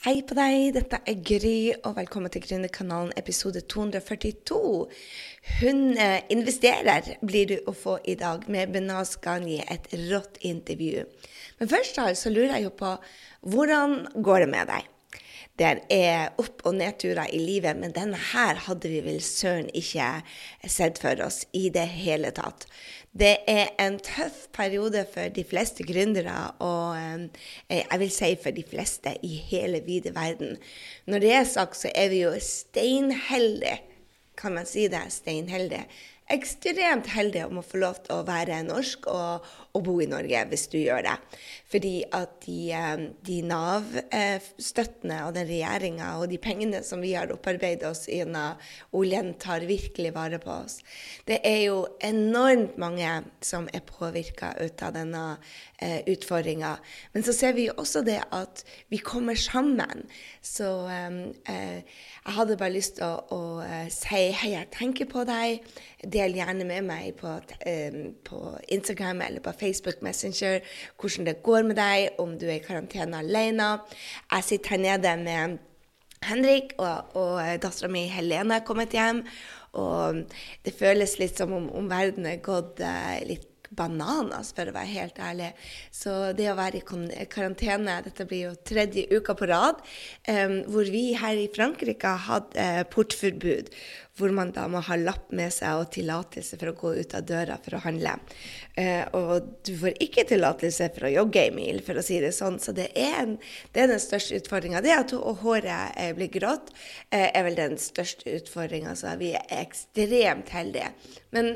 Hei på deg, dette er Gry, og velkommen til Gründerkanalen episode 242. Hun eh, investerer blir du å få i dag med Benaz Ghani, et rått intervju. Men først da, så lurer jeg jo på hvordan går det med deg? Det er opp- og nedturer i livet, men denne her hadde vi vel søren ikke sett for oss i det hele tatt. Det er en tøff periode for de fleste gründere, og eh, jeg vil si for de fleste i hele vide verden. Når det er sagt, så er vi jo steinheldige, kan man si det, steinheldige ekstremt heldige om å få lov til å være norsk og, og bo i Norge, hvis du gjør det. Fordi at de, eh, de Nav-støttene og den regjeringa og de pengene som vi har opparbeidet oss gjennom oljen, tar virkelig vare på oss. Det er jo enormt mange som er påvirka ut av denne eh, utfordringa. Men så ser vi jo også det at vi kommer sammen. Så eh, eh jeg hadde bare lyst til å, å, eh, si hei, jeg tenker på deg. Del gjerne med meg på, um, på, Instagram eller på Facebook Messenger hvordan det går med deg, om du er i karantene alene. Jeg sitter her nede med Henrik, og, og dattera mi Helene er kommet hjem. Og det føles litt som om, om verden er gått uh, litt bananas, for å være helt ærlig. Så det å være i karantene Dette blir jo tredje uka på rad, um, hvor vi her i Frankrike har hatt uh, portforbud. Hvor man da må ha lapp med seg og tillatelse for å gå ut av døra for å handle. Uh, og du får ikke tillatelse for å jogge en mil, for å si det sånn. Så det er, en, det er den største utfordringa. Det at håret uh, blir grått, er vel den største utfordringa. Så vi er ekstremt heldige. Men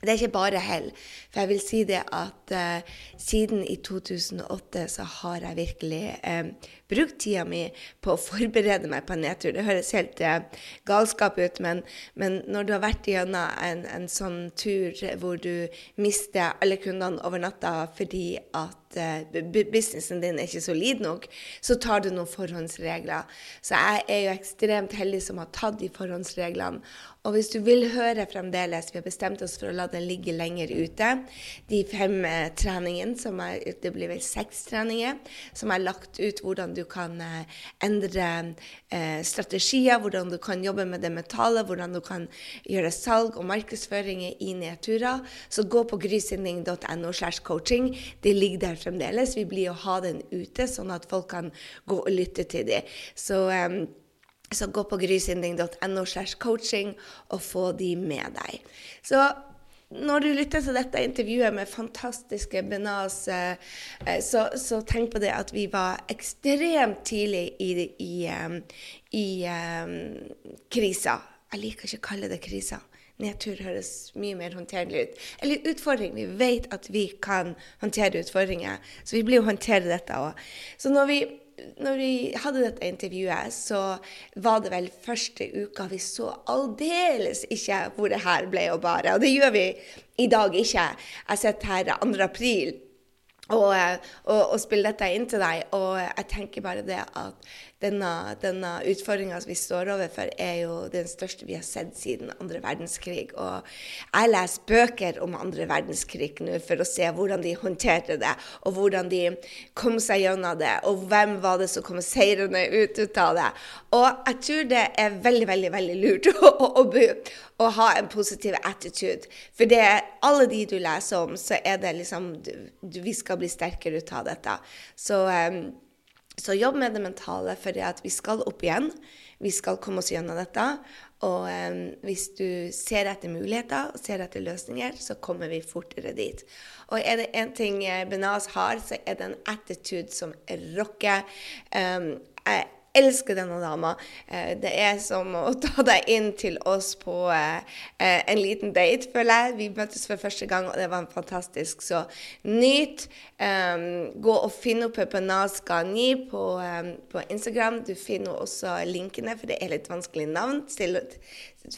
det er ikke bare hell. For jeg vil si det at uh, siden i 2008 så har jeg virkelig uh, brukt tida mi på å forberede meg på en nedtur. Det høres helt uh, galskap ut, men, men, når du har vært gjennom en, en, sånn tur hvor du mister alle kundene over natta fordi at businessen din er ikke solid nok, så tar du noen forhåndsregler. Så jeg er jo ekstremt heldig som har tatt de forhåndsreglene. Og hvis du vil høre fremdeles, vi har bestemt oss for å la den ligge lenger ute, de fem eh, treningene, som er, det blir vel seks treninger, som er lagt ut hvordan du kan eh, endre eh, strategier, hvordan du kan jobbe med det mentale, hvordan du kan gjøre salg og markedsføringer i nedturer, så gå på grysynding.no slash coaching. Det ligger der fremdeles. Vi blir å ha den ute, sånn at folk kan gå og lytte til dem. Så um, så gå på grysynding.no slash coaching og få de med deg. Så når du lytter til dette intervjuet med fantastiske Benaz, eh, eh, så, så, tenk på det at vi var ekstremt tidlig i, i, i, i um, krisa. Jeg liker ikke å kalle det krisa. Nedtur høres mye mer håndterlig ut. Eller utfordring. Vi vet at vi kan håndtere utfordringer, så vi blir jo håndtere dette òg. Så når vi når vi hadde dette intervjuet, så var det vel første uka vi så aldeles ikke hvor det her ble å bare. Og det gjør vi i dag ikke. Jeg sitter her 2. april og, og, og spiller dette inn til deg, og jeg tenker bare det at denne, denne utfordringa vi står overfor, er jo den største vi har sett siden andre verdenskrig. Og jeg leser bøker om andre verdenskrig nå for å se hvordan de håndterte det, og hvordan de kom seg gjennom det, og hvem var det som kom seirende ut, av det. Og jeg tror det er veldig, veldig, veldig lurt å, å, å, å ha en positiv attitude. For det er alle de du leser om, så er det liksom du, Vi skal bli sterkere ut av dette. Så um, så jobb med det mentale, for vi skal opp igjen. Vi skal komme oss gjennom dette. Og um, hvis du ser etter muligheter og ser etter løsninger, så kommer vi fortere dit. Og er det én ting Benaz har, så er det en attitude som rocker. Um, elsker denne dama. Eh, det er som å ta deg inn til oss på eh, eh, en liten date, føler jeg. Vi møttes for første gang, og det var fantastisk. Så nyt. gå og finn opp Pepanaz Gani på, på Instagram. Du finner også linkene, for det er litt vanskelig navn til,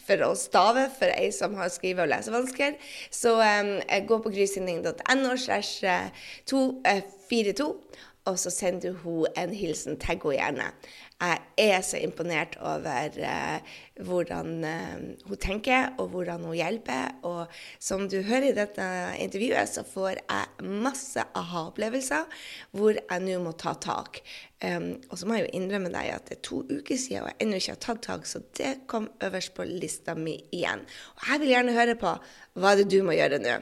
for å stave for ei som har skrive- og lesevansker. Så um, gå på grysynding.no slash 242 og så sender du henne en hilsen. Tagg henne gjerne. Jeg er så imponert over uh, hvordan uh, hun tenker, og hvordan hun hjelper. Og som du hører i dette intervjuet, så får jeg masse aha-opplevelser hvor jeg nå må ta tak. Um, og så må jeg jo innrømme deg at det er to uker siden og jeg ennå ikke har tatt tak, så det kom øverst på lista mi igjen. Og jeg vil gjerne høre på hva er det du må gjøre nå.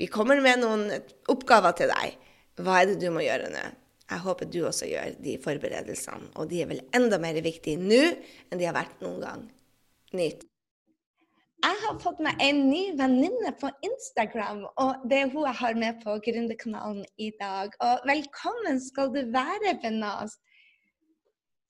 Vi kommer med noen oppgaver til deg. Hva er det du må gjøre nå? Jeg håper du også gjør de forberedelsene, og de er vel enda mer viktige nå enn de har vært noen gang. Nyt. Jeg har fått meg en ny venninne på Instagram, og det er hun jeg har med på Gründerkanalen i dag. Og velkommen skal du være, Benaz.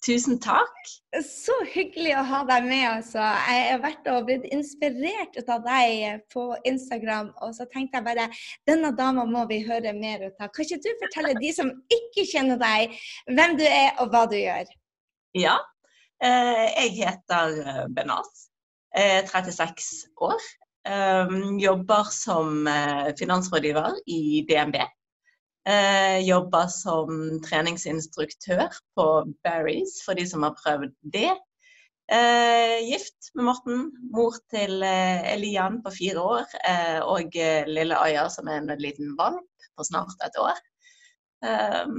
Tusen takk. Så hyggelig å ha deg med. Altså. Jeg har vært og blitt inspirert av deg på Instagram, og så tenkte jeg bare denne dama må vi høre mer ut av. Kan ikke du fortelle de som ikke kjenner deg, hvem du er og hva du gjør? Ja, eh, jeg heter eh, Benaz. Jeg er 36 år. Eh, jobber som finansrådgiver i DNB. Eh, jobber som treningsinstruktør på Barry's, for de som har prøvd det. Eh, gift med Morten, mor til eh, Elian på fire år, eh, og eh, lille Aya som er en liten valp på snart et år. Eh,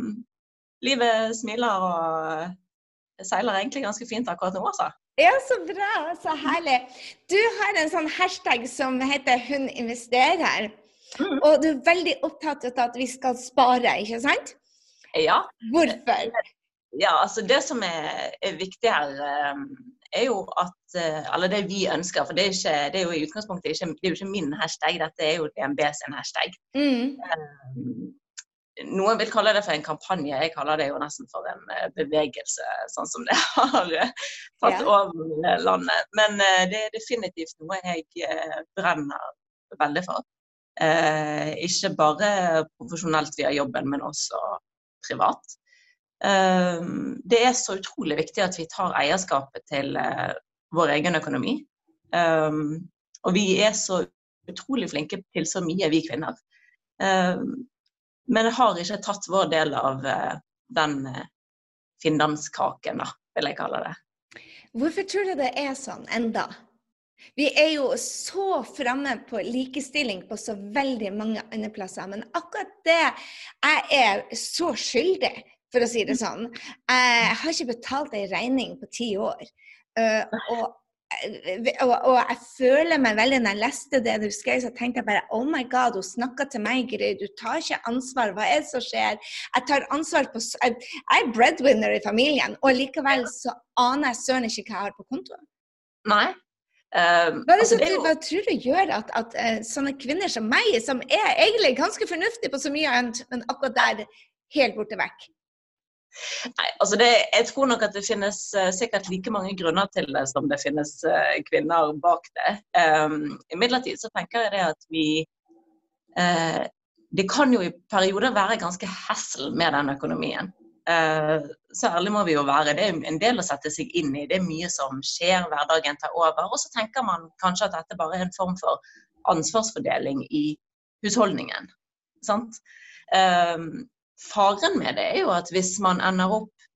livet smiler og seiler egentlig ganske fint akkurat nå, altså. Ja, så bra. Så herlig. Du har en sånn hashtag som heter 'Hun investerer'. Og du er veldig opptatt av at vi skal spare, ikke sant? Ja. Hvorfor? Ja, altså Det som er, er viktig her, eh, er jo at eh, Eller det vi ønsker, for det er, ikke, det er jo i utgangspunktet ikke, det er jo ikke min hashtag, dette er jo DNB sin hashtag. Mm. Eh, noen vil kalle det for en kampanje, jeg kaller det jo nesten for en bevegelse, sånn som det har tatt yeah. over landet. Men det er definitivt noe jeg brenner veldig for. Eh, ikke bare profesjonelt via jobben, men også privat. Eh, det er så utrolig viktig at vi tar eierskapet til eh, vår egen økonomi. og vi er så utrolig flinke til så mye, vi kvinner. men har ikke tatt vår del av den finanskaken, da, vil jeg kalle det. Hvorfor tror du det er sånn enda? Vi er jo så framme på likestilling på så veldig mange andre plasser. Men akkurat det Jeg er så skyldig, for å si det sånn. Jeg har ikke betalt ei regning på ti år. Uh, og, og, og, jeg føler meg veldig Når jeg leste det du skrev, så tenkte jeg bare Oh my God, hun snakker til meg, Gry. Du tar ikke ansvar. Hva er det som skjer? Jeg tar ansvar på Jeg er breadwinner i familien, og likevel så aner jeg søren ikke hva jeg har på kontoen. Nei, Uh, hva, altså, jo... hva, tror du gjør at, at uh, sånne kvinner som meg, som er egentlig ganske fornuftige på så mye annet, men akkurat der helt borte vekk? Nei, altså det, Jeg tror nok at det finnes uh, sikkert like mange grunner til det som det finnes uh, kvinner bak det. Um, imidlertid så tenker jeg det at vi Det kan jo i perioder være ganske hessel med den økonomien. Eh, så ærlig må vi jo være. Det er en del å sette seg inn i. Det er mye som skjer, hverdagen tar over. Og så tenker man kanskje at dette bare er en form for ansvarsfordeling i husholdningen. Sant? Um, faren med det er jo at hvis man ender opp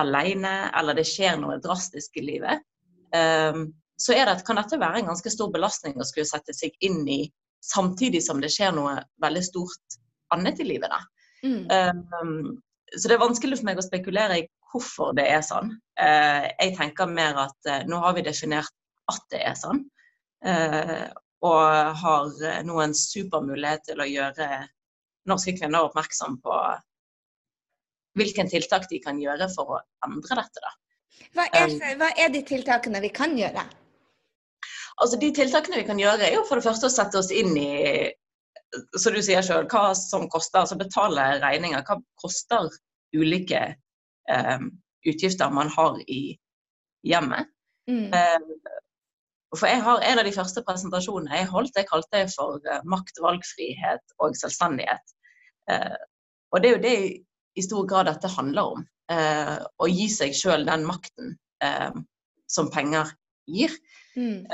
alene, eller det skjer noe drastisk i livet, så så det, kan dette være en ganske stor belastning å skulle sette seg inn i samtidig som det skjer noe veldig stort annet i livet. Da. Mm. Um, så det er vanskelig for meg å spekulere i hvorfor det er sånn. Eh, jeg tenker mer at eh, nå har vi definert at det er sånn. Eh, og har nå en super mulighet til å gjøre norske kvinner oppmerksom på hvilke tiltak de kan gjøre for å endre dette. da. Hva er, hva er de tiltakene vi kan gjøre? Altså De tiltakene vi kan gjøre, er jo for det første å sette oss inn i så du sier selv, hva som koster, altså betale regninger. Hva koster ulike eh, utgifter man har i hjemmet? Mm. Eh, for jeg har En av de første presentasjonene jeg holdt, jeg kalte det for uh, makt, valgfrihet og selvstendighet. Uh, og det er jo det i stor grad dette handler om. Uh, å gi seg sjøl den makten som penger gir. Mm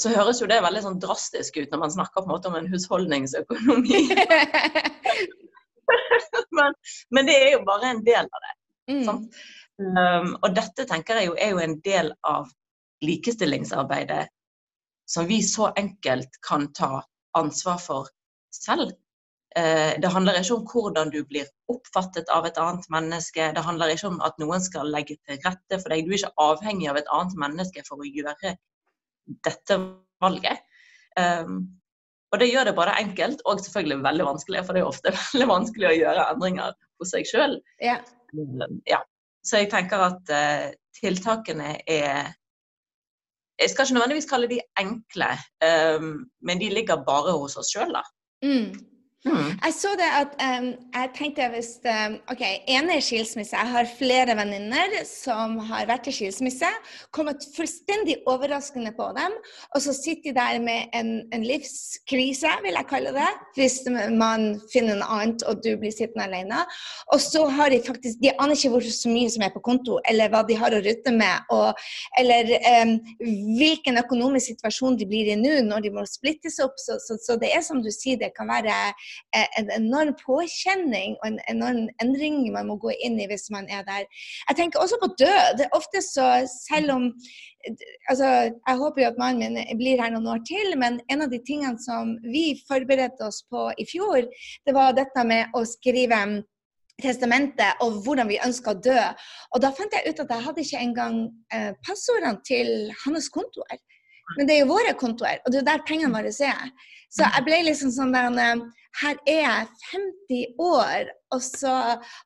så høres jo det veldig sånn drastisk ut når man snakker på en måte om en husholdningsøkonomi. men, men, det er jo bare en del av det. Mm. Um, og dette tenker jeg jo er jo en del av likestillingsarbeidet som vi så enkelt kan ta ansvar for selv. Eh, det handler ikke om hvordan du blir oppfattet av et annet menneske. Det handler ikke om at noen skal legge til rette for deg. Du er ikke avhengig av et annet menneske for å gjøre dette valget. Um, og det gjør det bare enkelt, og selvfølgelig veldig vanskelig, for det er ofte veldig vanskelig å gjøre endringer hos seg sjøl. Ja. Ja. Så jeg tenker at uh, tiltakene er Jeg skal ikke nødvendigvis kalle de enkle, um, men de ligger bare hos oss sjøl, da. Mm. Mm. Jeg så det at um, jeg tenkte hvis um, OK, ene er skilsmisse. Jeg har flere venninner som har vært i skilsmisse. Kommet fullstendig overraskende på dem. Og så sitter de der med en, en, livskrise, vil jeg kalle det. Hvis man finner noe annet og du blir sittende alene. Og så har de faktisk De aner ikke hvor så mye som er på konto, eller hva de har å rutte med. Og, eller um, hvilken økonomisk situasjon de blir i nå når de må splittes opp. Så, så, så det er som du sier, det kan være en enorm påkjenning og en enorm endring man må gå inn i hvis man er der. Jeg tenker også på død. Ofte så, selv om altså, Jeg håper jo at mannen min blir her noen år til, men en av de tingene som vi forberedte oss på i fjor, det var dette med å skrive testamentet og hvordan vi ønska å dø. Og da fant jeg ut at jeg hadde ikke engang eh, passordene til hans kontoer. Men det er jo våre kontoer, og det er der pengene våre er. Så jeg ble liksom sånn der eh, Her er jeg 50 år, og så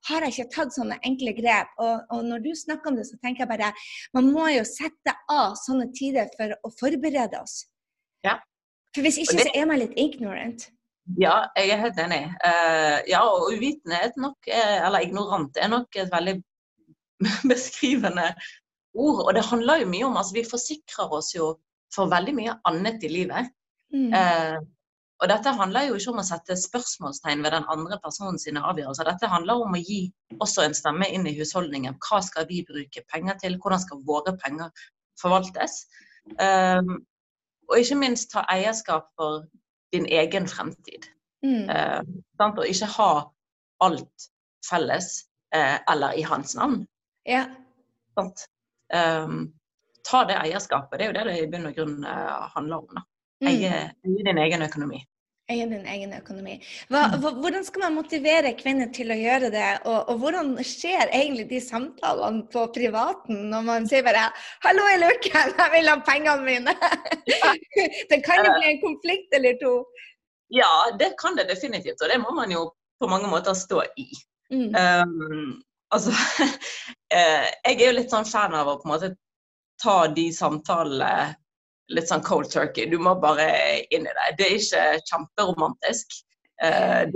har jeg ikke tatt sånne enkle grep. Og, og, når du snakker om det, så tenker jeg bare man må jo sette av sånne tider for å forberede oss. Ja. For hvis ikke, så er man litt ignorant. Ja, jeg er helt enig. Uh, ja, og uvitenhet nok, eller ignorant, er nok et veldig beskrivende ord. Og det handler jo mye om altså Vi forsikrer oss jo for veldig mye annet i livet. Mm. Uh, og dette handler jo ikke om å sette spørsmålstegn ved den andre personens avgjørelser. Dette handler om å gi også en stemme inn i husholdningen. Hva skal vi bruke penger til? Hvordan skal våre penger forvaltes? Um, og ikke minst ta eierskap for din egen fremtid. Mm. Uh, og ikke ha alt felles uh, eller i hans navn. Ja. Um, ta det eierskapet. Det er jo det det i bunn og grunn uh, handler om. da. Eie, mm. eie din egen økonomi. Eie din egen økonomi. Hva, hvordan skal man motivere kvinner til å gjøre det, og, og, hvordan skjer egentlig de samtalene på privaten når man sier bare 'Hallo, i luken, jeg vil ha pengene mine'? det kan jo bli en konflikt eller to. Ja, det kan det definitivt, og det må man jo på mange måter stå i. Mm. Um, altså, eh, jeg er jo litt sånn fan av å på en måte ta de samtalene litt sånn cold turkey. Du må bare inn i det. Det er ikke kjemperomantisk. Uh,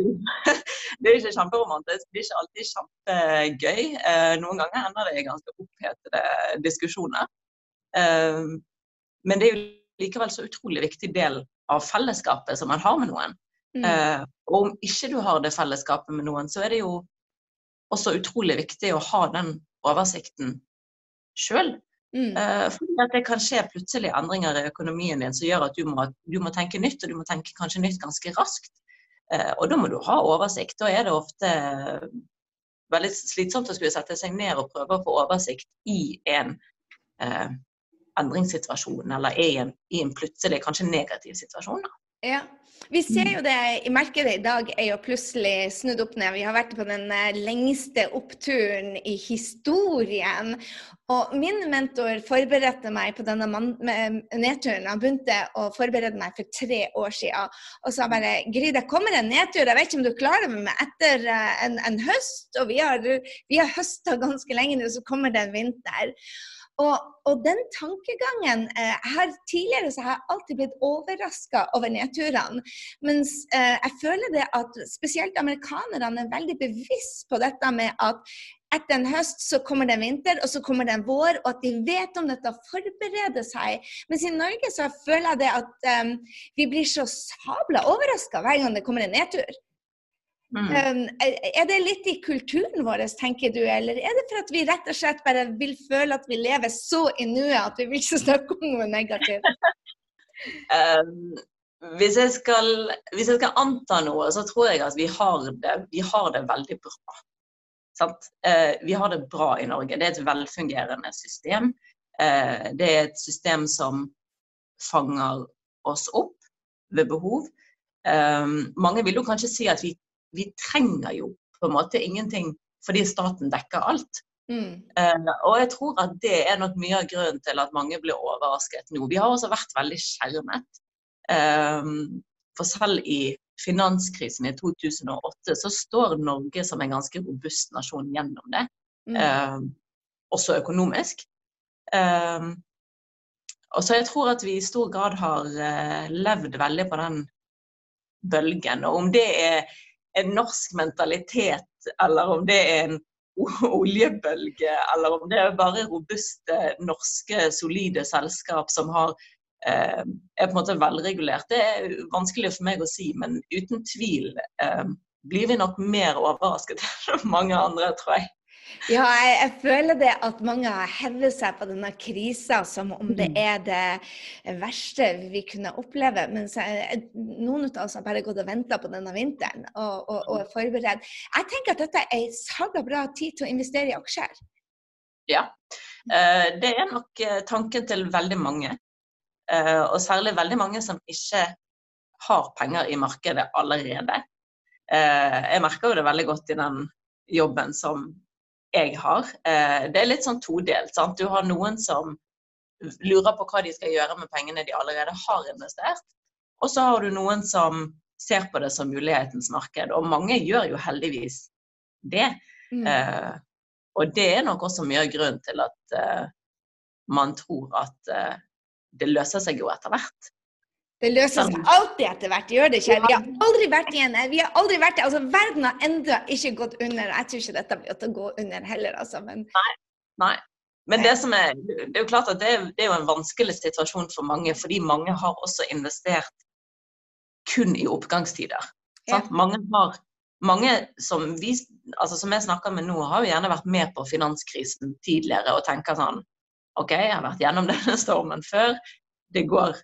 det er ikke kjemperomantisk, det er ikke alltid kjempegøy. Uh, noen ganger ender det i ganske opphetede diskusjoner. Uh, men det er jo likevel så utrolig viktig del av fellesskapet som man har med noen. Mm. og om ikke du har det fellesskapet med noen, så er det jo også utrolig viktig å ha den oversikten sjøl. Mm. Uh, fordi at det kan skje plutselig endringer i økonomien din som gjør at du må, du må tenke nytt, og du må tenke kanskje nytt ganske raskt. Uh, og da må du ha oversikt. Da er det ofte veldig slitsomt å skulle sette seg ned og prøve å få oversikt i en uh, endringssituasjon, eller i en, i en, plutselig kanskje negativ situasjon. Da. Ja. Vi ser jo det i markedet i dag er jo plutselig snudd opp ned. Vi har vært på den lengste oppturen i historien. Og min mentor forberedte meg på denne nedturen. Han begynte å forberede meg for tre år siden. Og sa bare Gry, det kommer en nedtur. Jeg vet ikke om du klarer det, men etter eh, en, en høst, og vi har, vi har høsta ganske lenge nå, så kommer det en vinter. Og, og, den tankegangen eh, her Tidligere så har jeg alltid blitt overraska over nedturene. Mens eh, jeg føler det at spesielt amerikanerne er veldig bevisst på dette med at etter en høst så kommer det en vinter, og så kommer det en vår, og at de vet om dette og forbereder seg. Mens i Norge så føler jeg det at um, vi blir så sabla overraska hver gang det kommer en nedtur. Mm. Er det litt i kulturen vår, tenker du, eller er det for at vi rett og slett bare vil føle at vi lever så i nuet at vi vil ikke snakke om noe negativt? um, hvis jeg, skal, hvis jeg skal anta noe, så tror jeg at vi har det, vi har det veldig bra. Uh, vi har det bra i Norge. Det er et velfungerende system. Uh, det er et system som fanger oss opp ved behov. Um, mange vil jo kanskje si at vi, vi trenger jo på en måte ingenting fordi staten dekker alt. Mm. Uh, og jeg tror at det er nok mye av grunnen til at mange blir overrasket nå. Vi har også vært veldig skjermet. Ehm, for selv i finanskrisen i 2008 så står Norge som en ganske robust nasjon gjennom det. Mm. Ehm, også økonomisk. Og så jeg tror at vi i stor grad har levd veldig på den bølgen. Og om det er en norsk mentalitet, eller om det er en oljebølge, eller om det er bare robuste, norske, solide selskap som har Eh, er på en måte velregulert. Det er vanskelig for meg å si, men uten tvil eh, blir vi nok mer overrasket enn mange andre, tror jeg. Ja, jeg, jeg, føler det at mange har hevet seg på denne krisa som om det mm. er det verste vi kunne oppleve. Mens jeg, noen av oss har bare gått og venta på denne vinteren og, og, og, er forberedt. Jeg tenker at dette er saga bra tid til å investere i aksjer. Ja, eh, det er nok tanken til veldig mange. Eh, og særlig veldig mange som ikke har penger i markedet allerede. Eh, jeg merker jo det veldig godt i den jobben som jeg har. Eh, det er litt sånn todelt. Sant? Du har noen som lurer på hva de skal gjøre med pengene de allerede har investert. Og så har du noen som ser på det som mulighetens marked. Og mange gjør jo heldigvis det. Mm. Eh, og det er nok også mye av grunnen til at eh, man tror at eh, det løser seg jo etter hvert. Det løser seg alltid etter hvert, gjør det ikke? Vi har aldri vært igjen. Vi har aldri vært. Altså, verden har ennå ikke gått under. Jeg tror ikke dette blir å gå under heller, altså. Men... Nei. Nei. Men det, som er, det er jo klart at det er, det er jo en vanskelig situasjon for mange, fordi mange har også investert kun i oppgangstider. Ja. Mange, har, mange som, vi, altså som jeg snakker med nå, har jo gjerne vært med på finanskrisen tidligere og tenker sånn OK, jeg har vært gjennom denne stormen før. Det går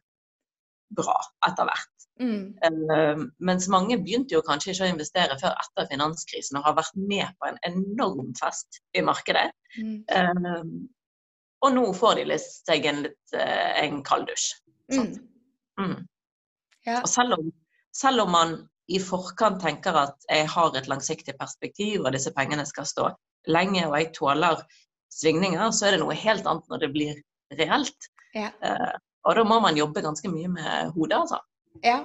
bra etter hvert. Mm. Uh, mens mange begynte jo kanskje ikke å investere før etter finanskrisen og har vært med på en enorm fest i markedet. Mm. Uh, og nå får de seg en, litt, uh, en kald dusj. Mm. mm. Ja. Og selv om, selv om, man i forkant tenker at jeg har et langsiktig perspektiv, og disse pengene skal stå lenge, og jeg tåler svingninger, så er det noe helt annet når det blir reelt. Ja. Uh, og da må man jobbe ganske mye med hodet, altså. Ja.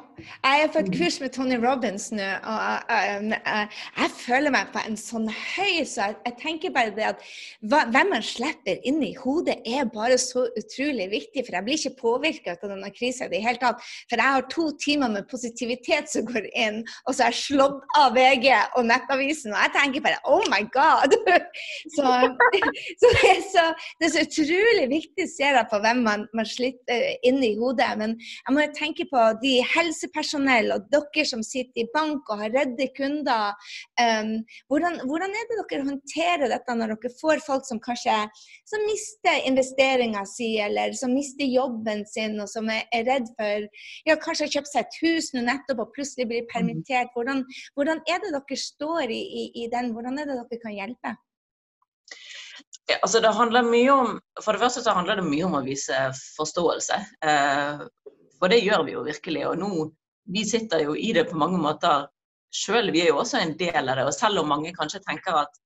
Jeg er på et kurs med Tony Robins nå, og uh, uh, jeg føler meg på en sånn høy, så jeg, jeg tenker bare det at hva, hvem man slipper inn i hodet, er bare så utrolig viktig. For jeg blir ikke påvirka av denne krisa i det hele tatt. For jeg har to timer med positivitet som går inn, og så har jeg slått av VG og Nettavisen, og jeg tenker bare oh my god! så, så, det, er så, det, er så, utrolig viktig, ser jeg på hvem man, man slipper inn i hodet. Men jeg må tenke på de helsepersonell og dere som sitter i bank og har redde kunder. Um, hvordan, hvordan, er det dere håndterer dette når dere får folk som kanskje som mister investeringa si, eller som mister jobben sin, og som er, er redd for ja, kanskje har kjøpt seg et hus nå nettopp og plutselig blir permittert. Hvordan, hvordan er det dere står i, i, i den? Hvordan er det dere kan hjelpe? Ja, altså det handler mye om, For det første så handler det mye om å vise forståelse. Eh, for det gjør vi jo virkelig. Og nå, vi sitter jo i det på mange måter sjøl. Vi er jo også en del av det. Og selv om mange kanskje tenker at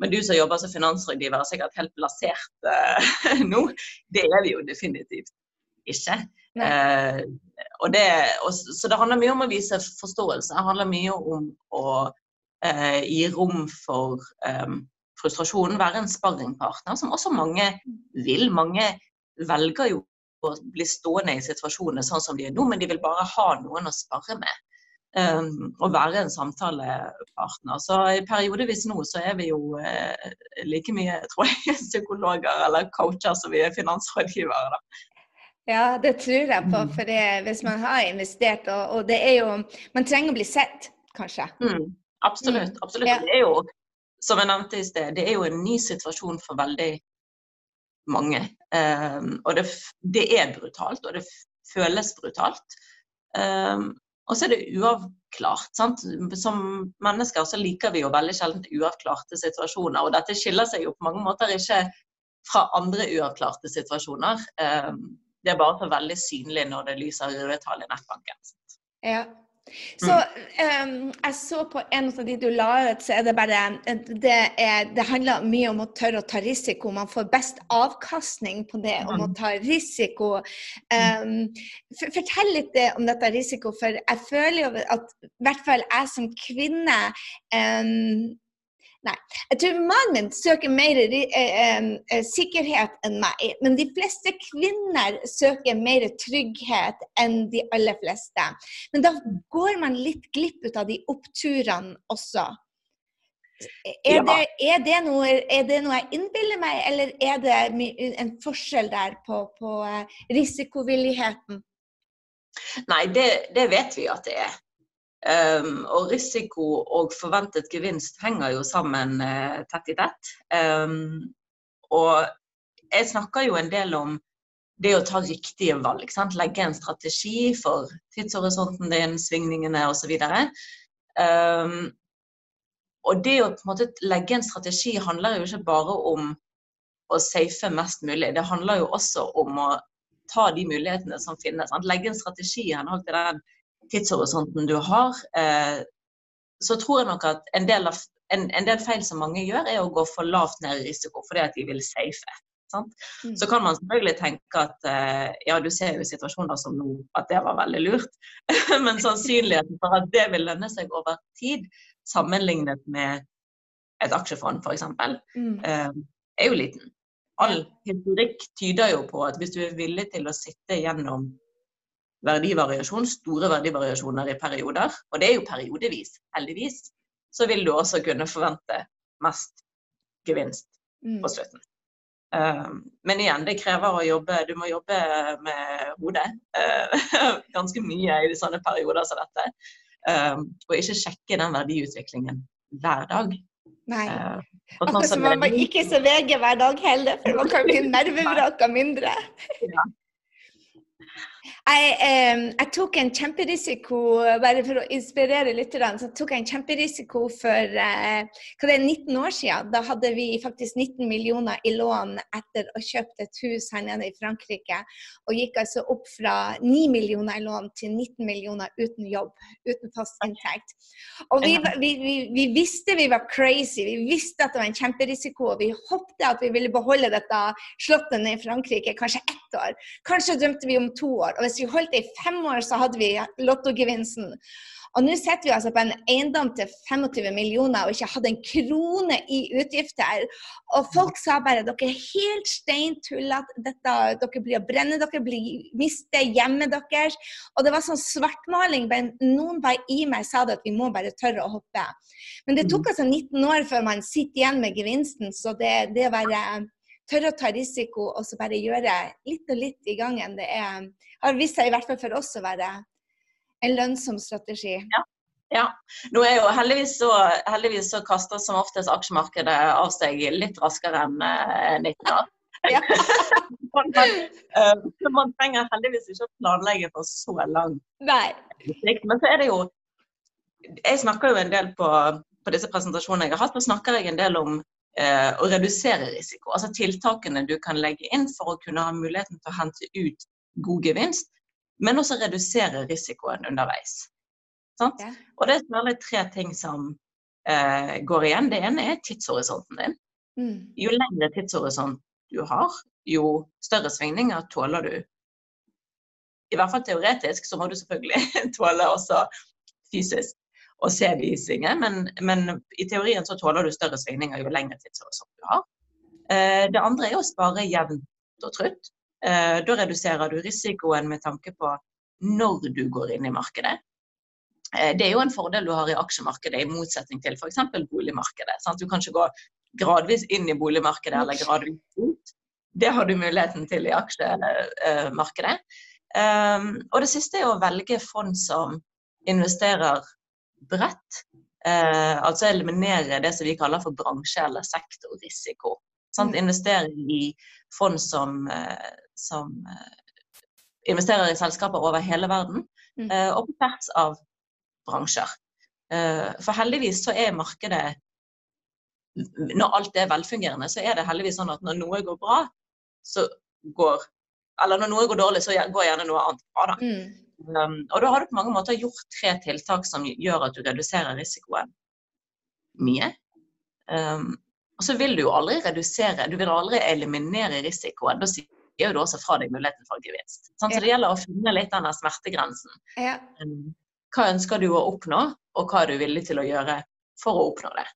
men du som jobber som finansrådgiver er sikkert helt plassert uh, nå. Det er vi jo definitivt ikke. Uh, og det, og, så det handler mye om å vise forståelse. Det handler mye om å uh, gi rom for um, frustrasjonen, være en sparringpartner, som også mange vil. Mange velger jo å bli stående i situasjonene sånn som de er nå, men de vil bare ha noen å spare med. Um, og være en samtalepartner. Så i periodevis nå så er vi jo uh, like mye tror jeg, psykologer eller coacher som vi er finansrådgivere. da. Ja, det tror jeg på. Mm. For det, hvis man har investert, og, og, det er jo Man trenger å bli sett, kanskje. Mm, absolutt. Mm. absolutt. Ja. Det er jo, som jeg nevnte i sted, det er jo en ny situasjon for veldig mange. Um, og det, det, er brutalt, og det føles brutalt. Um, og så er det uavklart. Sant? Som mennesker så liker vi jo veldig sjelden uavklarte situasjoner. Og dette skiller seg jo på mange måter ikke fra andre uavklarte situasjoner. Um, det er bare for veldig synlig når det lyser røde tall i nettbanken. Ja, så um, jeg så på en av de du la ut, så er det bare det, er, det, handler mye om å tørre å ta risiko. Man får best avkastning på det om å mm. ta risiko. Um, fortell litt om dette risiko, for jeg føler jo at i hvert fall jeg som kvinne um, Nei. Jeg tror mannen søker mer eh, eh, sikkerhet enn meg. Men de fleste kvinner søker mer trygghet enn de aller fleste. Men da går man litt glipp ut av de oppturene også. Er, ja. det, er, det, noe, er det, noe, jeg innbiller meg, eller er det en forskjell der på, på eh, risikovilligheten? Nei, det, det, vet vi at det er. Um, og risiko og forventet gevinst henger jo sammen uh, tett i tett. Um, og jeg snakker jo en del om det å ta riktige valg. Sant? Legge en strategi for tidshorisonten din, svingningene osv. Um, og det å på en måte legge en strategi handler jo ikke bare om å safe mest mulig. Det handler jo også om å ta de mulighetene som finnes. Sant? Legge en strategi i henhold til den tidshorisonten du har, eh, så tror jeg nok at en del, av, en, en del, feil som mange gjør, er å gå for lavt ned i risiko fordi at de vil safe. Mm. Så kan man selvfølgelig tenke at eh, ja, du ser jo i situasjoner som nå at det var veldig lurt, men sannsynligheten for at det vil lønne seg over tid, sammenlignet med et aksjefond f.eks., mm. eh, er jo liten. All historikk tyder jo på at hvis du er villig til å sitte gjennom verdivariasjon, store verdivariasjoner i perioder, og det er jo periodevis, heldigvis, så vil du også kunne forvente mest gevinst på mm. slutten. Um, men igjen, det krever å jobbe Du må jobbe med hodet uh, ganske mye i sånne perioder som dette. Um, og ikke sjekke den verdiutviklingen hver dag. Nei. Uh, Akkurat som man ikke ser VG hver dag heller, for man kan bli nervevraka mindre. ja. Jeg, eh, jeg, tok en kjemperisiko, bare for å inspirere litt, så tok jeg en kjemperisiko for eh, hva det er, 19 år siden. Da hadde vi faktisk 19 millioner i lån etter å ha kjøpt et hus her nede i Frankrike. Og gikk altså opp fra 9 millioner i lån til 19 millioner uten jobb, uten fast inntekt. Og vi, vi, vi, vi visste vi var crazy, vi visste at det var en kjemperisiko. Og vi håpte at vi ville beholde dette slottet nede i Frankrike kanskje ett år. Kanskje drømte vi om to år. Og hvis vi holdt det i fem år, så hadde vi lottogevinsten. Og nå sitter vi altså på en eiendom til 25 millioner og ikke hadde en krone i utgifter. Og folk sa bare dere er helt steintullete, dere blir å brenne, dere blir mister hjemmet deres. Og det var sånn svartmaling. Men noen bare i meg sa det at vi må bare tørre å hoppe. Men det tok mm. altså 19 år før man sitter igjen med gevinsten, så det, det å være tørre å ta risiko og så bare gjøre litt og litt i gangen, det er, har vist seg i hvert fall for oss å være en lønnsom strategi. Ja. ja. Nå er jo heldigvis så, heldigvis så kaster som oftest aksjemarkedet av seg litt raskere enn eh, 19 år. Ja. man, uh, man trenger heldigvis ikke å planlegge for så lang sikt. Men så er det jo Jeg snakker jo en del på, på disse presentasjonene jeg har hatt, og snakker jeg en del om eh, å redusere risiko. Altså tiltakene du kan legge inn for å kunne ha muligheten til å hente ut god gevinst, men også redusere risikoen underveis. Ja. Og det er særlig tre ting som eh, går igjen. Det ene er tidshorisonten din. Mm. Jo lengre tidshorisont du har, jo større svingninger tåler du. I hvert fall teoretisk så må du selvfølgelig tåle også fysisk å se de svinge, men, men, i teorien så tåler du større svingninger jo lengre tidshorisont du har. Eh, det andre er å spare jevnt og trutt. Eh, da reduserer du risikoen med tanke på når du går inn i markedet. Eh, det er jo en fordel du har i aksjemarkedet, i motsetning til f.eks. boligmarkedet. Sant? Du kan ikke gå gradvis inn i boligmarkedet eller gradvis ut. Det har du muligheten til i aksjemarkedet. Og det siste er å velge fond som investerer bredt. Eh, altså eliminere det som vi kaller for bransje- eller sektorrisiko. Sant? Mm. Investere i fond som, eh, som eh, investerer i selskaper over hele verden, mm. uh, og på tvers av bransjer. Eh, for heldigvis så er markedet Når alt er velfungerende, så er det heldigvis sånn at når noe går bra, så går Eller når noe går dårlig, så går gjerne noe annet bra, da. Mm. Um, og da har du på mange måter gjort tre tiltak som gjør at du reduserer risikoen mye. Um, og så vil du jo aldri redusere, du vil aldri eliminere risikoen. Da sier du også fra deg muligheten for gevinst. Sånn, så det gjelder å finne litt den smertegrensen. Um, hva ønsker du å oppnå, og hva er du villig til å gjøre for å oppnå det?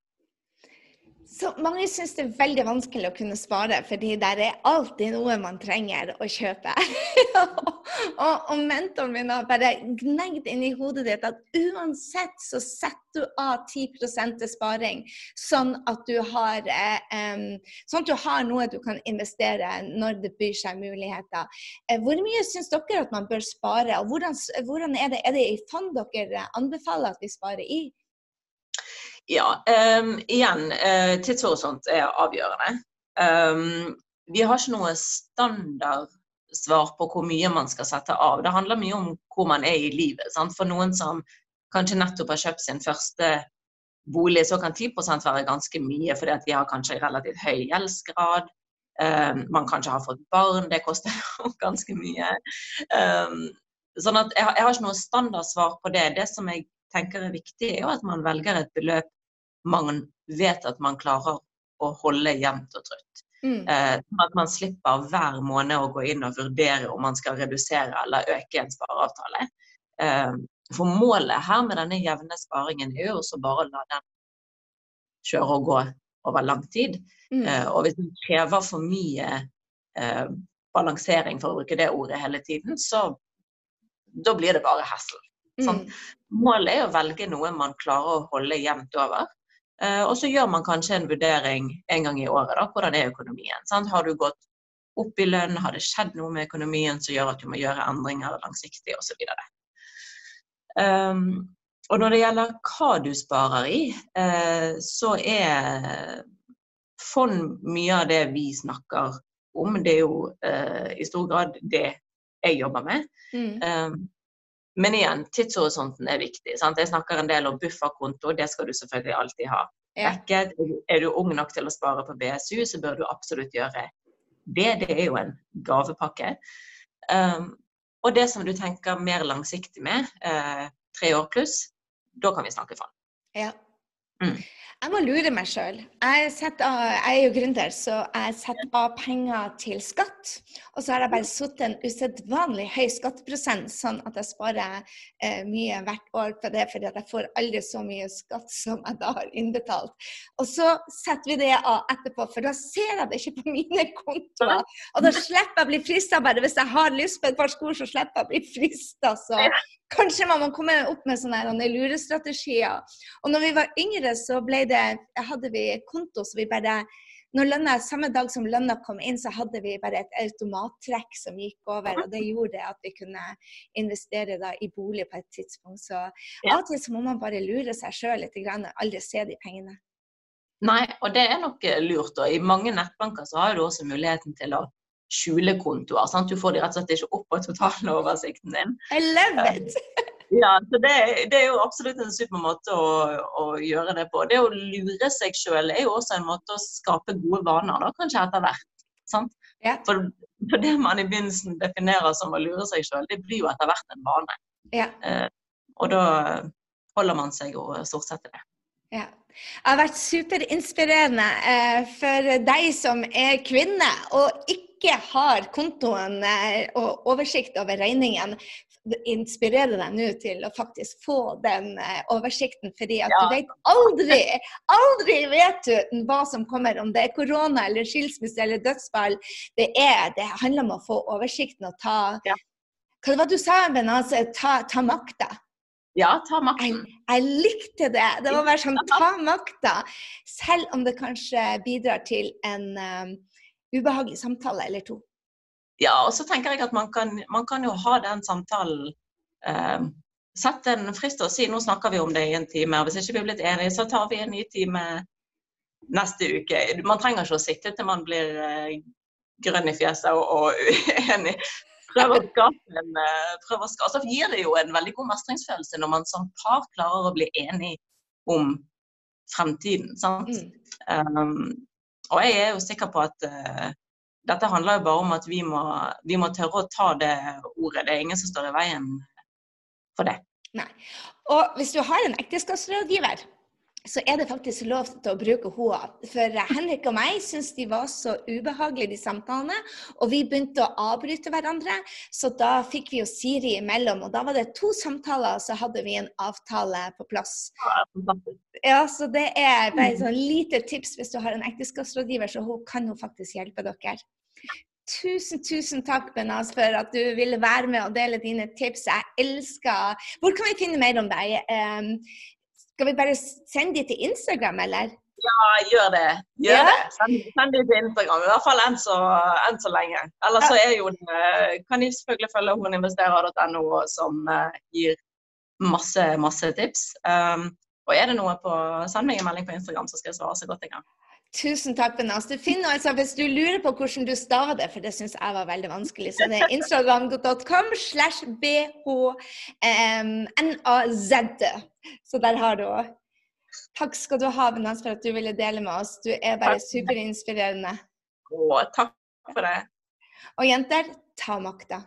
Så mange syns det er veldig vanskelig å kunne spare, fordi der er alltid noe man trenger å kjøpe. og, og, mentoren min har bare gnegd inn i hodet ditt at uansett så setter du av 10% til sparing, sånn at, har, eh, sånn at du har noe du kan investere når det byr seg muligheter. Eh, hvor mye syns dere at man bør spare, og hvordan, hvordan er, det, er det i fond dere anbefaler at vi sparer i? Ja, um, igjen, uh, tidshorisont er avgjørende. Um, vi har ikke noe standardsvar på hvor mye man skal sette av. Det handler mye om hvor man er i livet. Sant? For noen som kanskje nettopp har kjøpt sin første bolig, så kan 10 være ganske mye, fordi de har kanskje relativt høy gjeldsgrad. Um, man kanskje har fått barn, det koster ganske mye. Um, sånn at jeg, jeg, har ikke noe standardsvar på det. Det som jeg tenker er viktig, er jo at man velger et beløp man vet at man klarer å holde jevnt og trutt. Mm. Eh, sånn at man slipper hver måned å gå inn og vurdere om man skal redusere eller øke en spareavtale. Eh, for målet her med denne jevne sparingen er jo også bare å la den kjøre og gå over lang tid. Mm. Eh, og hvis den krever for mye eh, balansering, for å bruke det ordet hele tiden, så da blir det bare hassle. Sånn. Mm. Målet er å velge noe man klarer å holde jevnt over. Eh, og så gjør man kanskje en vurdering en gang i året. da, Hvordan er økonomien? Sant? Har du gått opp i lønn? Har det skjedd noe med økonomien som gjør at du må gjøre endringer langsiktig osv.? Um, ehm, og når det gjelder hva du sparer i, uh, så er fond mye av det vi snakker om. Det er jo uh, i stor grad det jeg jobber med. Mm. Um, men igjen, tidshorisonten er viktig. Sant? Jeg snakker en del om bufferkonto, det skal du selvfølgelig alltid ha. Ja. Er du ung nok til å spare på BSU, så bør du absolutt gjøre det. Det er jo en gavepakke. Um, og det som du tenker mer langsiktig med, uh, tre år pluss, da kan vi snakke fond. Ja. Mm. Jeg må lure meg sjøl. Jeg, jeg, er jo gründer, så jeg setter av penger til skatt. Og så har jeg bare satt en usedvanlig høy skatteprosent, sånn at jeg sparer eh, mye hvert år på det, fordi jeg får aldri så mye skatt som jeg da har innbetalt. Og så setter vi det av etterpå, for da ser jeg det ikke på mine kontoer. Og da slipper jeg å bli frista bare hvis jeg har lyst på et par sko, så slipper jeg å bli frista. Så Kanskje man må komme opp med sånne lurestrategier. Og når vi var yngre, så ble det, hadde vi konto, så vi bare når lønna, Samme dag som lønna kom inn, så hadde vi bare et automattrekk som gikk over. og Det gjorde at vi kunne investere da, i bolig på et tidspunkt. Så ja. av og til så må man bare lure seg sjøl litt og aldri se de pengene. Nei, og det er nok lurt. og I mange nettbanker så har du også muligheten til å skjulekontoer. Sant? Du får de rett og slett ikke opp på totaloversikten din. I love it! Ja, så det, det, er jo absolutt en super måte å, å, gjøre det på. Det å lure seg sjøl er jo også en måte å skape gode vaner, da, kanskje etter hvert. Sant? Ja. For, for, det man i begynnelsen definerer som å lure seg sjøl, det blir jo etter hvert en vane. Ja. Eh, og da holder man seg jo stort sett til det. Ja. Det har vært superinspirerende eh, for deg som er kvinne, og ikke har kontoen eh, og oversikt over regningen, inspirerer deg nå til å faktisk få den eh, oversikten. fordi at ja. du vet aldri, aldri vet du hva som kommer, om det er korona eller skilsmisse eller dødsfall. Det, er, det handler om å få oversikten og ta ja. Hva var det du sa, Ben? Altså, ta, ta makta. Ja, ta makten. Jeg, jeg, likte det. Det må være sånn ta makta. Selv om det kanskje bidrar til en um, ubehagelig samtale eller to. Ja, og så tenker jeg at man kan, man kan jo ha den samtalen eh, Sett en frist og si nå snakker vi om det i en time. og Hvis ikke vi er blitt enige, så tar vi en ny time neste uke. Man trenger ikke å sitte til man blir eh, grønn i fjeset og, og uenig. Prøv å skape en eh, å skape, Så gir det jo en veldig god mestringsfølelse når man som par klarer å bli enig om fremtiden. sant? Mm. Um, og jeg er jo sikker på at uh, dette handler jo bare om at vi må, vi må tørre å ta det ordet. Det er ingen som står i veien for det. Nei. Og hvis du har en ekteskapsrådgiver, så er det faktisk lov til å bruke henne. For Henrik og meg syntes de var så ubehagelige, de samtalene. Og vi begynte å avbryte hverandre, så da fikk vi jo Siri imellom. Og da var det to samtaler, og så hadde vi en avtale på plass. Ja, så det er bare et sånn lite tips hvis du har en ekteskapsrådgiver, så hun kan jo faktisk hjelpe dere. Tusen, tusen takk, Benaz, for at du ville være med og dele dine tips. Jeg elsker Hvor kan vi finne mer om deg? Skal vi bare sende de til Instagram, eller? Ja, gjør det. Gjør Ja. det. Send, send de til Instagram, i hvert fall enn så, enn så lenge. Eller så er jo det, kan de selvfølgelig følge honinvesterer.no, som eh, gir masse, masse tips. Um, og er det noe på Send meg en melding på Instagram, så skal jeg svare så godt jeg kan. Tusen takk, Benaz. Du finner altså, Hvis du lurer på hvordan du staver det, for det syns jeg var veldig vanskelig, så det er instagram.com slash bhnaz. Så der har du òg. Takk skal du ha, Benaz, for at du ville dele med oss. Du er bare superinspirerende. Å, takk for det. Og jenter, ta makta.